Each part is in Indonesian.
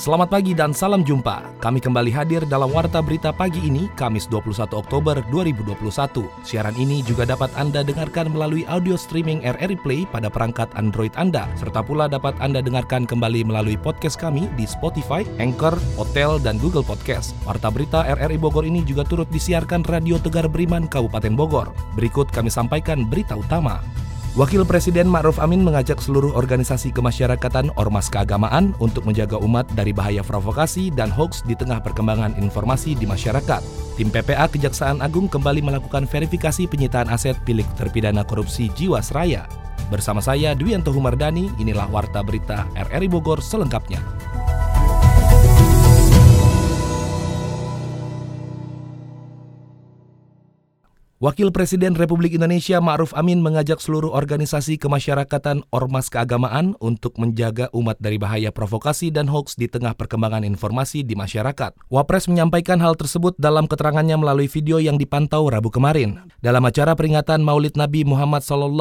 Selamat pagi dan salam jumpa. Kami kembali hadir dalam Warta Berita pagi ini, Kamis 21 Oktober 2021. Siaran ini juga dapat Anda dengarkan melalui audio streaming RRI Play pada perangkat Android Anda, serta pula dapat Anda dengarkan kembali melalui podcast kami di Spotify, Anchor, Hotel, dan Google Podcast. Warta Berita RRI Bogor ini juga turut disiarkan Radio Tegar Beriman Kabupaten Bogor. Berikut kami sampaikan berita utama. Wakil Presiden Ma'ruf Amin mengajak seluruh organisasi kemasyarakatan ormas keagamaan untuk menjaga umat dari bahaya provokasi dan hoax di tengah perkembangan informasi di masyarakat. Tim PPA Kejaksaan Agung kembali melakukan verifikasi penyitaan aset milik terpidana korupsi Jiwasraya. Bersama saya Dwianto Humardani, inilah Warta Berita RRI Bogor selengkapnya. Wakil Presiden Republik Indonesia Ma'ruf Amin mengajak seluruh organisasi kemasyarakatan ormas keagamaan untuk menjaga umat dari bahaya provokasi dan hoax di tengah perkembangan informasi di masyarakat. Wapres menyampaikan hal tersebut dalam keterangannya melalui video yang dipantau Rabu kemarin. Dalam acara peringatan Maulid Nabi Muhammad SAW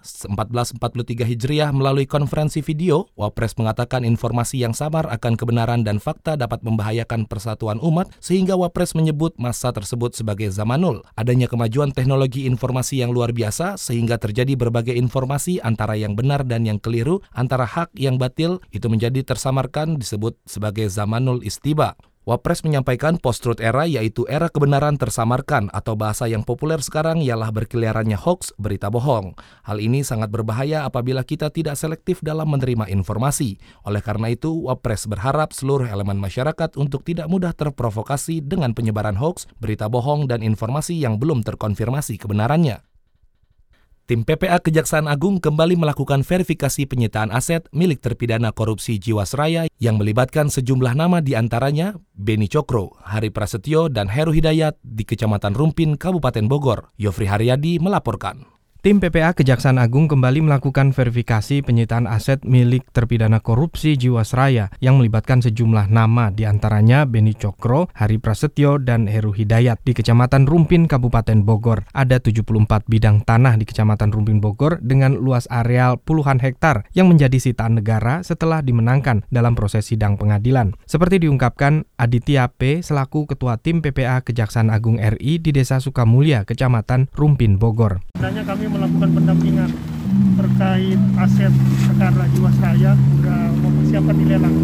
1443 Hijriah melalui konferensi video, Wapres mengatakan informasi yang samar akan kebenaran dan fakta dapat membahayakan persatuan umat sehingga Wapres menyebut masa tersebut sebagai zamanul. Adanya kemajuan teknologi informasi yang luar biasa sehingga terjadi berbagai informasi antara yang benar dan yang keliru, antara hak yang batil itu menjadi tersamarkan disebut sebagai zamanul istiba. Wapres menyampaikan post-truth era yaitu era kebenaran tersamarkan atau bahasa yang populer sekarang ialah berkeliarannya hoax, berita bohong. Hal ini sangat berbahaya apabila kita tidak selektif dalam menerima informasi. Oleh karena itu, Wapres berharap seluruh elemen masyarakat untuk tidak mudah terprovokasi dengan penyebaran hoax, berita bohong, dan informasi yang belum terkonfirmasi kebenarannya. Tim PPA Kejaksaan Agung kembali melakukan verifikasi penyitaan aset milik terpidana korupsi Jiwasraya yang melibatkan sejumlah nama di antaranya Beni Cokro, Hari Prasetyo, dan Heru Hidayat di Kecamatan Rumpin, Kabupaten Bogor. Yofri Haryadi melaporkan. Tim PPA Kejaksaan Agung kembali melakukan verifikasi penyitaan aset milik terpidana korupsi Jiwasraya yang melibatkan sejumlah nama di antaranya Beni Cokro, Hari Prasetyo, dan Heru Hidayat di Kecamatan Rumpin, Kabupaten Bogor. Ada 74 bidang tanah di Kecamatan Rumpin Bogor dengan luas areal puluhan hektar yang menjadi sitaan negara setelah dimenangkan dalam proses sidang pengadilan. Seperti diungkapkan Aditya P. selaku Ketua Tim PPA Kejaksaan Agung RI di Desa Sukamulya, Kecamatan Rumpin, Bogor. Sebenarnya kami melakukan pendampingan terkait aset perkara Jiwasraya sudah mempersiapkan dilelang.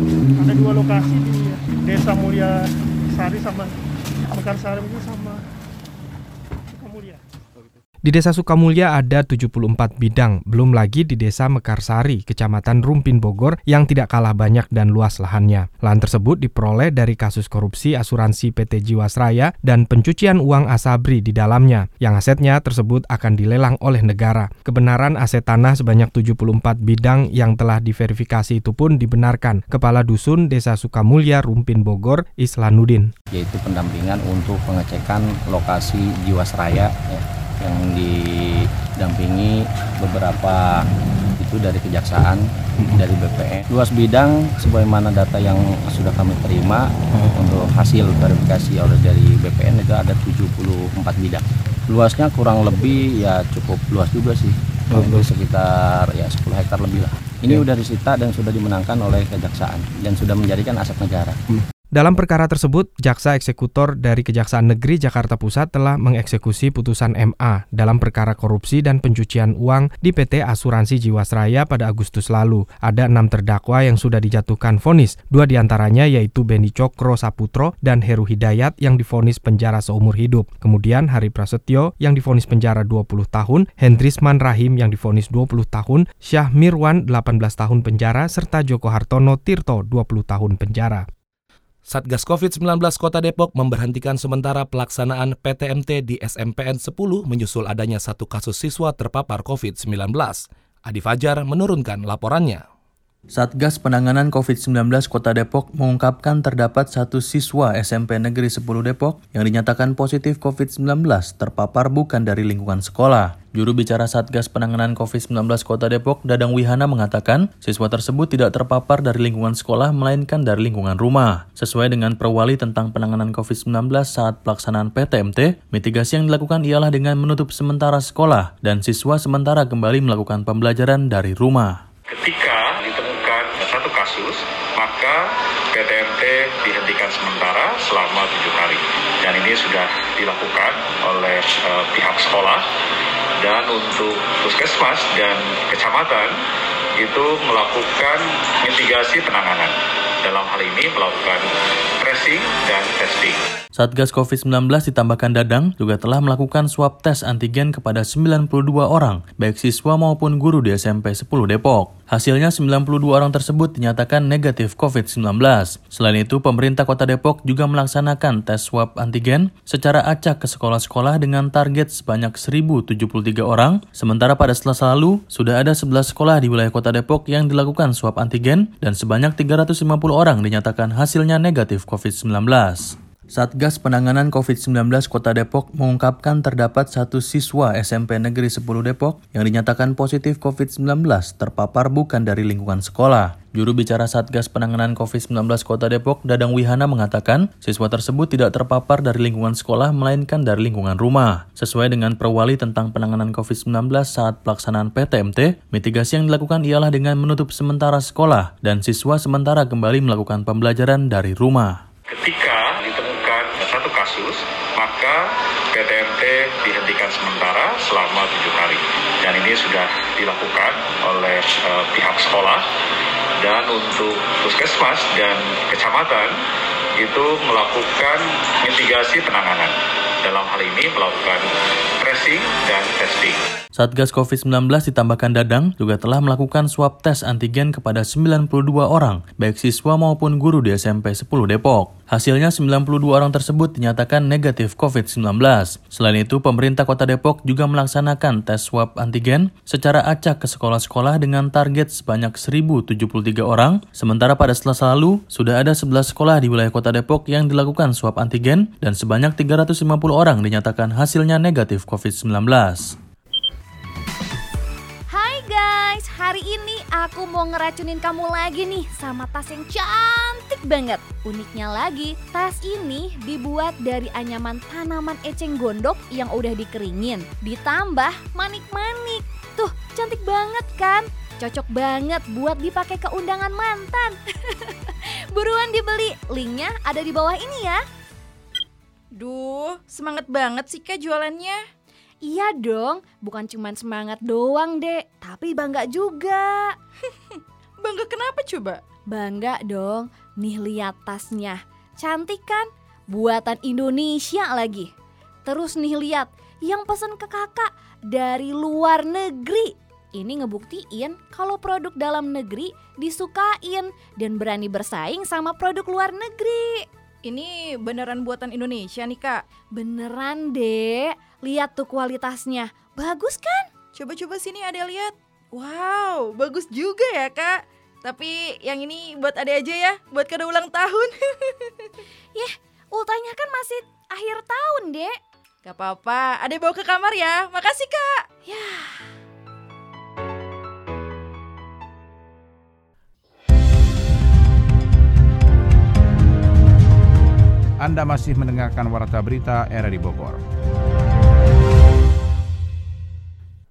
Ada dua lokasi di Desa Mulia Sari sama Mekarsari itu sama. Di Desa Sukamulya ada 74 bidang, belum lagi di Desa Mekarsari, Kecamatan Rumpin Bogor yang tidak kalah banyak dan luas lahannya. Lahan tersebut diperoleh dari kasus korupsi asuransi PT Jiwasraya dan pencucian uang Asabri di dalamnya, yang asetnya tersebut akan dilelang oleh negara. Kebenaran aset tanah sebanyak 74 bidang yang telah diverifikasi itu pun dibenarkan. Kepala Dusun Desa Sukamulya Rumpin Bogor, Islanudin. Yaitu pendampingan untuk pengecekan lokasi Jiwasraya ya yang didampingi beberapa itu dari kejaksaan dari BPN. Luas bidang sebagaimana data yang sudah kami terima untuk hasil verifikasi oleh dari BPN itu ada 74 bidang. Luasnya kurang lebih ya cukup luas juga sih. Sekitar ya 10 hektar lebih lah. Ini sudah disita dan sudah dimenangkan oleh kejaksaan dan sudah menjadikan aset negara dalam perkara tersebut, jaksa eksekutor dari Kejaksaan Negeri Jakarta Pusat telah mengeksekusi putusan MA dalam perkara korupsi dan pencucian uang di PT Asuransi Jiwasraya pada Agustus lalu. Ada enam terdakwa yang sudah dijatuhkan vonis, dua di antaranya yaitu Beni Cokro Saputro dan Heru Hidayat yang divonis penjara seumur hidup. Kemudian Hari Prasetyo yang divonis penjara 20 tahun, Hendrisman Rahim yang divonis 20 tahun, Syah Mirwan 18 tahun penjara, serta Joko Hartono Tirto 20 tahun penjara. Satgas COVID-19 Kota Depok memberhentikan sementara pelaksanaan PTMT di SMPN 10 menyusul adanya satu kasus siswa terpapar COVID-19. Adi Fajar menurunkan laporannya. Satgas Penanganan COVID-19 Kota Depok mengungkapkan terdapat satu siswa SMP Negeri 10 Depok yang dinyatakan positif COVID-19 terpapar bukan dari lingkungan sekolah. Juru bicara Satgas Penanganan COVID-19 Kota Depok, Dadang Wihana mengatakan, siswa tersebut tidak terpapar dari lingkungan sekolah melainkan dari lingkungan rumah. Sesuai dengan perwali tentang penanganan COVID-19 saat pelaksanaan PTMT, mitigasi yang dilakukan ialah dengan menutup sementara sekolah dan siswa sementara kembali melakukan pembelajaran dari rumah. Ketika ditemukan satu kasus, maka PTMT dihentikan sementara selama tujuh hari. Dan sudah dilakukan oleh uh, pihak sekolah dan untuk puskesmas dan kecamatan itu melakukan mitigasi penanganan. Dalam hal ini melakukan tracing dan testing. Satgas COVID-19 ditambahkan Dadang juga telah melakukan swab tes antigen kepada 92 orang, baik siswa maupun guru di SMP 10 Depok. Hasilnya 92 orang tersebut dinyatakan negatif COVID-19. Selain itu, pemerintah kota Depok juga melaksanakan tes swab antigen secara acak ke sekolah-sekolah dengan target sebanyak 1.073 orang, sementara pada selasa lalu sudah ada 11 sekolah di wilayah kota Depok yang dilakukan swab antigen dan sebanyak 350 orang dinyatakan hasilnya negatif COVID-19. Satgas Penanganan COVID-19 Kota Depok mengungkapkan terdapat satu siswa SMP Negeri 10 Depok yang dinyatakan positif COVID-19 terpapar bukan dari lingkungan sekolah. Juru bicara Satgas Penanganan COVID-19 Kota Depok, Dadang Wihana mengatakan, siswa tersebut tidak terpapar dari lingkungan sekolah melainkan dari lingkungan rumah. Sesuai dengan perwali tentang penanganan COVID-19 saat pelaksanaan PTMT, mitigasi yang dilakukan ialah dengan menutup sementara sekolah dan siswa sementara kembali melakukan pembelajaran dari rumah. Ketika ditemukan satu kasus, maka PTMT dihentikan sementara selama tujuh hari. Dan ini sudah dilakukan oleh uh, pihak sekolah dan untuk puskesmas dan kecamatan itu melakukan mitigasi penanganan. Dalam hal ini melakukan tracing dan testing. Satgas COVID-19 ditambahkan Dadang juga telah melakukan swab tes antigen kepada 92 orang, baik siswa maupun guru di SMP 10 Depok. Hasilnya 92 orang tersebut dinyatakan negatif COVID-19. Selain itu, pemerintah kota Depok juga melaksanakan tes swab antigen secara acak ke sekolah-sekolah dengan target sebanyak 1.073 orang, sementara pada selasa lalu sudah ada 11 sekolah di wilayah kota Depok yang dilakukan swab antigen dan sebanyak 350 orang dinyatakan hasilnya negatif COVID-19. Hai guys, hari ini aku mau ngeracunin kamu lagi nih sama tas yang cantik banget. Uniknya lagi, tas ini dibuat dari anyaman tanaman eceng gondok yang udah dikeringin. Ditambah manik-manik. Tuh, cantik banget kan? Cocok banget buat dipakai ke undangan mantan. Buruan dibeli, linknya ada di bawah ini ya. Duh, semangat banget sih kak jualannya. Iya dong, bukan cuma semangat doang dek, tapi bangga juga. Bangga kenapa coba? Bangga dong, nih lihat tasnya. Cantik kan? Buatan Indonesia lagi. Terus nih lihat, yang pesen ke kakak dari luar negeri. Ini ngebuktiin kalau produk dalam negeri disukain dan berani bersaing sama produk luar negeri. Ini beneran buatan Indonesia nih kak? Beneran dek, lihat tuh kualitasnya. Bagus kan? Coba-coba sini ada lihat. Wow, bagus juga ya kak. Tapi yang ini buat ade aja ya, buat kado ulang tahun. Yeh, ultahnya kan masih akhir tahun dek. Gak apa-apa, ade bawa ke kamar ya. Makasih kak. Ya. Anda masih mendengarkan Warta Berita RRI Bogor.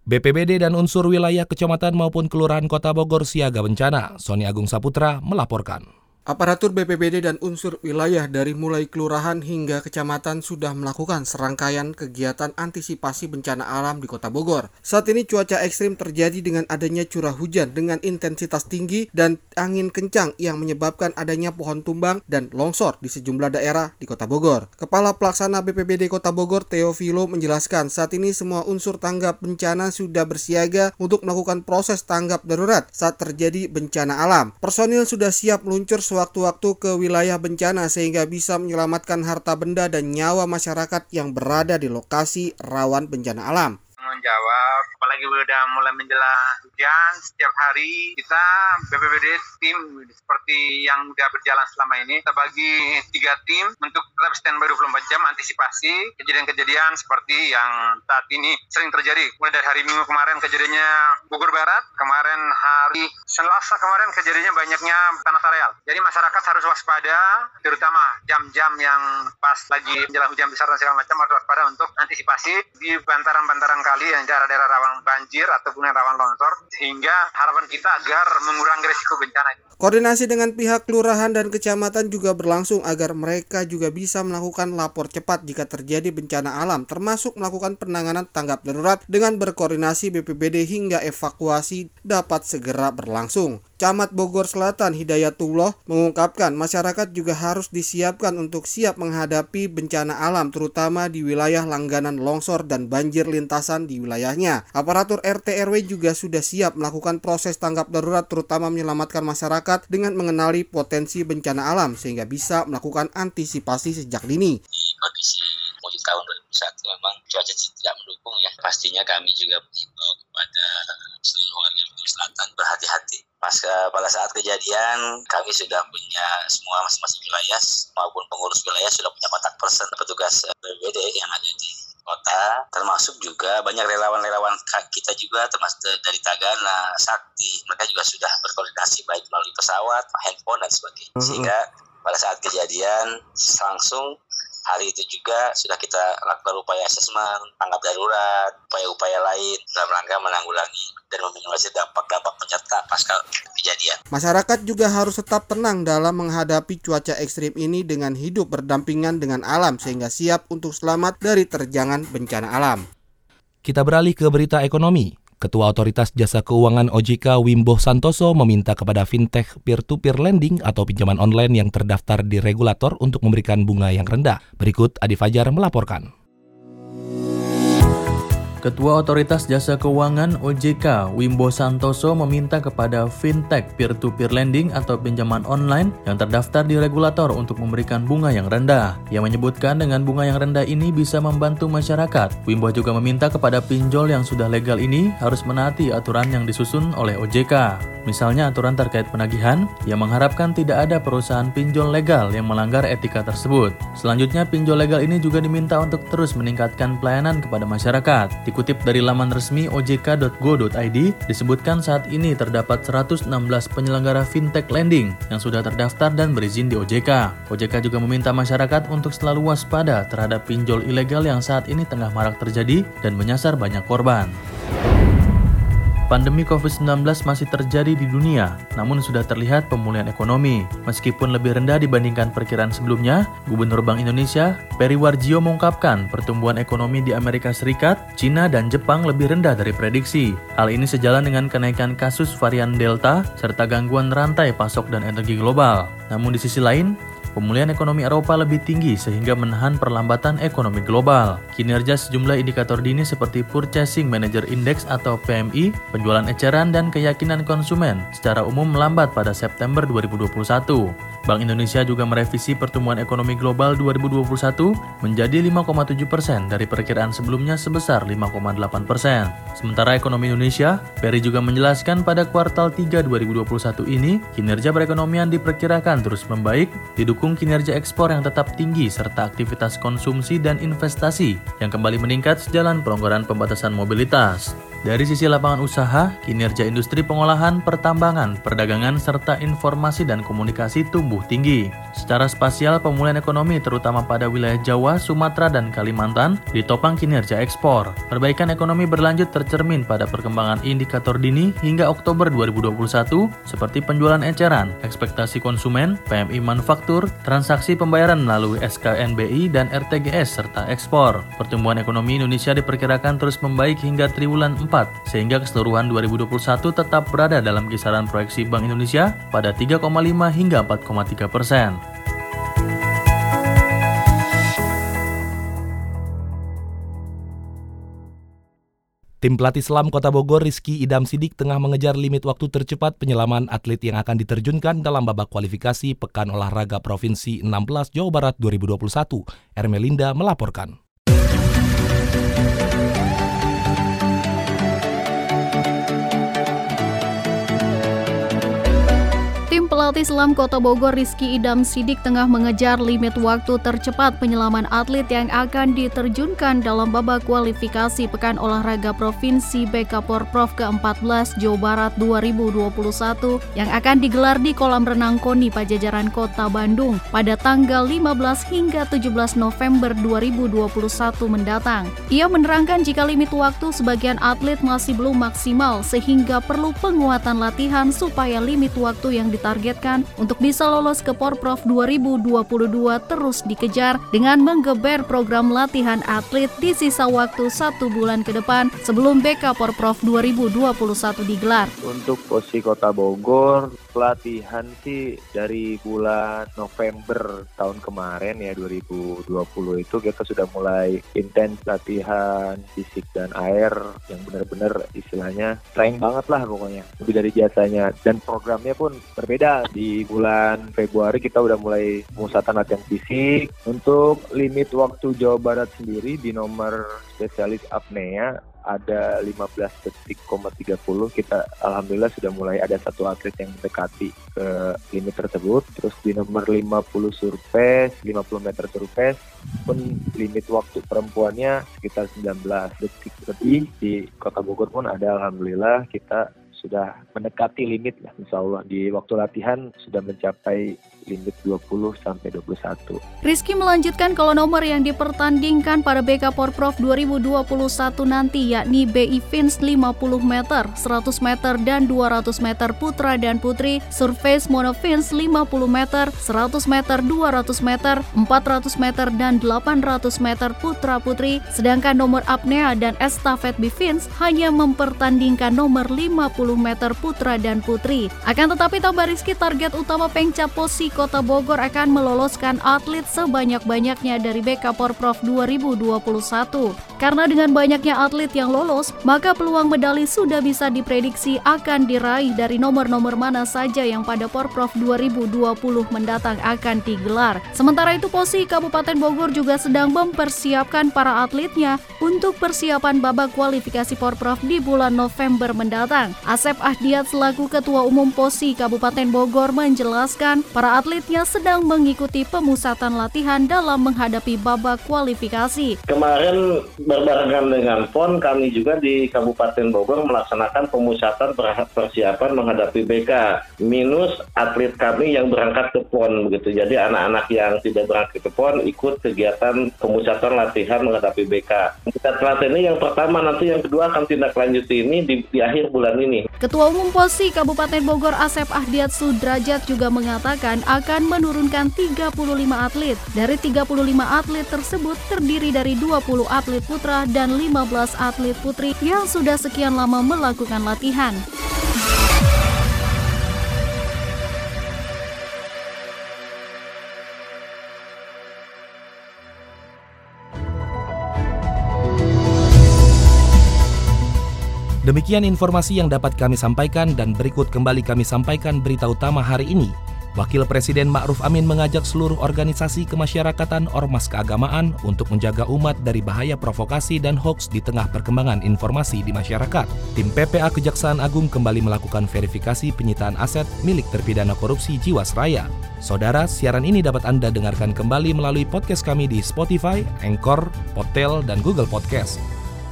BPBD dan unsur wilayah kecamatan maupun kelurahan kota Bogor siaga bencana. Sony Agung Saputra melaporkan. Aparatur BPBD dan unsur wilayah dari mulai kelurahan hingga kecamatan sudah melakukan serangkaian kegiatan antisipasi bencana alam di Kota Bogor. Saat ini cuaca ekstrim terjadi dengan adanya curah hujan dengan intensitas tinggi dan angin kencang yang menyebabkan adanya pohon tumbang dan longsor di sejumlah daerah di Kota Bogor. Kepala Pelaksana BPBD Kota Bogor Teofilo menjelaskan saat ini semua unsur tanggap bencana sudah bersiaga untuk melakukan proses tanggap darurat saat terjadi bencana alam. Personil sudah siap meluncur sewaktu-waktu ke wilayah bencana sehingga bisa menyelamatkan harta benda dan nyawa masyarakat yang berada di lokasi rawan bencana alam. Menjawab apalagi udah mulai menjelang hujan setiap hari kita BPBD tim seperti yang udah berjalan selama ini kita bagi tiga tim untuk tetap standby 24 jam antisipasi kejadian-kejadian seperti yang saat ini sering terjadi. Mulai dari hari Minggu kemarin kejadiannya Bogor Barat kemarin hari Selasa kemarin kejadiannya banyaknya tanah areal jadi masyarakat harus waspada terutama jam-jam yang pas lagi menjelang hujan besar dan segala macam harus waspada untuk antisipasi di bantaran-bantaran kali yang daerah-daerah rawan banjir ataupun yang rawan longsor sehingga harapan kita agar mengurangi risiko bencana. Koordinasi dengan pihak kelurahan dan kecamatan juga berlangsung agar mereka juga bisa melakukan lapor cepat jika terjadi bencana alam termasuk melakukan penanganan tanggap darurat dengan berkoordinasi BPBD hingga evakuasi dapat segera berlangsung. Camat Bogor Selatan Hidayatullah mengungkapkan masyarakat juga harus disiapkan untuk siap menghadapi bencana alam terutama di wilayah langganan longsor dan banjir lintasan di wilayahnya. Aparatur RT RW juga sudah siap melakukan proses tanggap darurat terutama menyelamatkan masyarakat dengan mengenali potensi bencana alam sehingga bisa melakukan antisipasi sejak dini. Kondisi mudik tahun 2021 memang cuaca tidak mendukung ya. Pastinya kami juga mengimbau kepada seluruh warga Selatan pas pada saat kejadian kami sudah punya semua masing-masing wilayah maupun pengurus wilayah sudah punya kontak person petugas BPBD yang ada di kota. Termasuk juga banyak relawan-relawan kita juga termasuk dari Tagana, Sakti. Mereka juga sudah berkoordinasi baik melalui pesawat, handphone dan sebagainya. Sehingga pada saat kejadian langsung hari itu juga sudah kita lakukan upaya asesmen, tanggap darurat, upaya-upaya lain dalam rangka menanggulangi dan meminimalisir dampak-dampak penyerta pasca kejadian. Masyarakat juga harus tetap tenang dalam menghadapi cuaca ekstrim ini dengan hidup berdampingan dengan alam sehingga siap untuk selamat dari terjangan bencana alam. Kita beralih ke berita ekonomi. Ketua Otoritas Jasa Keuangan OJK Wimbo Santoso meminta kepada fintech peer-to-peer lending atau pinjaman online yang terdaftar di regulator untuk memberikan bunga yang rendah. Berikut Adi Fajar melaporkan. Ketua Otoritas Jasa Keuangan OJK Wimbo Santoso meminta kepada fintech peer-to-peer lending atau pinjaman online yang terdaftar di regulator untuk memberikan bunga yang rendah. Ia menyebutkan dengan bunga yang rendah ini bisa membantu masyarakat. Wimbo juga meminta kepada pinjol yang sudah legal ini harus menaati aturan yang disusun oleh OJK. Misalnya aturan terkait penagihan, ia mengharapkan tidak ada perusahaan pinjol legal yang melanggar etika tersebut. Selanjutnya, pinjol legal ini juga diminta untuk terus meningkatkan pelayanan kepada masyarakat. Dikutip dari laman resmi ojk.go.id, disebutkan saat ini terdapat 116 penyelenggara fintech lending yang sudah terdaftar dan berizin di OJK. OJK juga meminta masyarakat untuk selalu waspada terhadap pinjol ilegal yang saat ini tengah marak terjadi dan menyasar banyak korban. Pandemi COVID-19 masih terjadi di dunia, namun sudah terlihat pemulihan ekonomi. Meskipun lebih rendah dibandingkan perkiraan sebelumnya, Gubernur Bank Indonesia, Peri Warjio mengungkapkan pertumbuhan ekonomi di Amerika Serikat, Cina, dan Jepang lebih rendah dari prediksi. Hal ini sejalan dengan kenaikan kasus varian Delta, serta gangguan rantai pasok dan energi global. Namun di sisi lain, Pemulihan ekonomi Eropa lebih tinggi sehingga menahan perlambatan ekonomi global. Kinerja sejumlah indikator dini seperti Purchasing Manager Index atau PMI, penjualan eceran dan keyakinan konsumen secara umum melambat pada September 2021. Bank Indonesia juga merevisi pertumbuhan ekonomi global 2021 menjadi 5,7 persen dari perkiraan sebelumnya sebesar 5,8 persen. Sementara ekonomi Indonesia, Peri juga menjelaskan pada kuartal 3 2021 ini, kinerja perekonomian diperkirakan terus membaik, didukung kinerja ekspor yang tetap tinggi serta aktivitas konsumsi dan investasi yang kembali meningkat sejalan pelonggaran pembatasan mobilitas. Dari sisi lapangan usaha, kinerja industri pengolahan, pertambangan, perdagangan, serta informasi dan komunikasi tumbuh tinggi. Secara spasial, pemulihan ekonomi terutama pada wilayah Jawa, Sumatera, dan Kalimantan ditopang kinerja ekspor. Perbaikan ekonomi berlanjut tercermin pada perkembangan indikator dini hingga Oktober 2021 seperti penjualan eceran, ekspektasi konsumen, PMI manufaktur, transaksi pembayaran melalui SKNBI dan RTGS serta ekspor. Pertumbuhan ekonomi Indonesia diperkirakan terus membaik hingga triwulan 4 sehingga keseluruhan 2021 tetap berada dalam kisaran proyeksi Bank Indonesia pada 3,5 hingga 4,3 persen. Tim pelatih selam Kota Bogor Rizky Idam Sidik tengah mengejar limit waktu tercepat penyelaman atlet yang akan diterjunkan dalam babak kualifikasi Pekan Olahraga Provinsi 16 Jawa Barat 2021. Ermelinda melaporkan. Pelatih selam Kota Bogor Rizky Idam Sidik tengah mengejar limit waktu tercepat penyelaman atlet yang akan diterjunkan dalam babak kualifikasi Pekan Olahraga Provinsi BK Porprov ke-14 Jawa Barat 2021 yang akan digelar di kolam renang Koni Pajajaran Kota Bandung pada tanggal 15 hingga 17 November 2021 mendatang. Ia menerangkan jika limit waktu sebagian atlet masih belum maksimal sehingga perlu penguatan latihan supaya limit waktu yang untuk bisa lolos ke Porprov 2022 terus dikejar dengan menggeber program latihan atlet di sisa waktu satu bulan ke depan sebelum BK Porprov 2021 digelar. Untuk posisi Kota Bogor, pelatihan sih dari bulan November tahun kemarin ya 2020 itu kita sudah mulai intens latihan fisik dan air yang benar-benar istilahnya trying banget lah pokoknya. Lebih dari biasanya. Dan programnya pun berbeda. Di bulan Februari kita udah mulai pemusatan latihan fisik. Untuk limit waktu Jawa Barat sendiri di nomor spesialis apnea ada 15 detik, 30 kita alhamdulillah sudah mulai ada satu atlet yang mendekati ke limit tersebut. Terus di nomor 50 surface 50 meter surface pun limit waktu perempuannya sekitar 19 detik lebih. Di kota Bogor pun ada alhamdulillah kita sudah mendekati limit lah insya Allah. Di waktu latihan sudah mencapai limit 20 sampai 21. Rizky melanjutkan kalau nomor yang dipertandingkan pada BK Porprov 2021 nanti yakni BI Fins 50 meter, 100 meter dan 200 meter putra dan putri, Surface Mono Fins 50 meter, 100 meter, 200 meter, 400 meter dan 800 meter putra putri, sedangkan nomor apnea dan estafet Fins hanya mempertandingkan nomor 50 meter putra dan putri. Akan tetapi tambah Rizky target utama Pengcap Posi Kota Bogor akan meloloskan atlet sebanyak-banyaknya dari BK Porprov 2021. Karena dengan banyaknya atlet yang lolos, maka peluang medali sudah bisa diprediksi akan diraih dari nomor-nomor mana saja yang pada Porprov 2020 mendatang akan digelar. Sementara itu Posi Kabupaten Bogor juga sedang mempersiapkan para atletnya untuk persiapan babak kualifikasi Porprov di bulan November mendatang. Asep Ahdiat selaku Ketua Umum POSI Kabupaten Bogor menjelaskan para atletnya sedang mengikuti pemusatan latihan dalam menghadapi babak kualifikasi. Kemarin berbarengan dengan PON kami juga di Kabupaten Bogor melaksanakan pemusatan persiapan menghadapi BK minus atlet kami yang berangkat ke PON begitu. Jadi anak-anak yang tidak berangkat ke PON ikut kegiatan pemusatan latihan menghadapi BK. Kita latihan ini yang pertama nanti yang kedua akan tindak lanjut ini di, di akhir bulan ini. Ketua Umum POSI Kabupaten Bogor Asep Ahdiat Sudrajat juga mengatakan akan menurunkan 35 atlet. Dari 35 atlet tersebut terdiri dari 20 atlet putra dan 15 atlet putri yang sudah sekian lama melakukan latihan. Demikian informasi yang dapat kami sampaikan dan berikut kembali kami sampaikan berita utama hari ini. Wakil Presiden Ma'ruf Amin mengajak seluruh organisasi kemasyarakatan ormas keagamaan untuk menjaga umat dari bahaya provokasi dan hoaks di tengah perkembangan informasi di masyarakat. Tim PPA Kejaksaan Agung kembali melakukan verifikasi penyitaan aset milik terpidana korupsi Jiwasraya. Saudara, siaran ini dapat Anda dengarkan kembali melalui podcast kami di Spotify, Anchor, Potel, dan Google Podcast.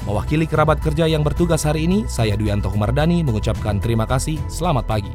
Mewakili kerabat kerja yang bertugas hari ini, saya Duyanto Humardani mengucapkan terima kasih. Selamat pagi.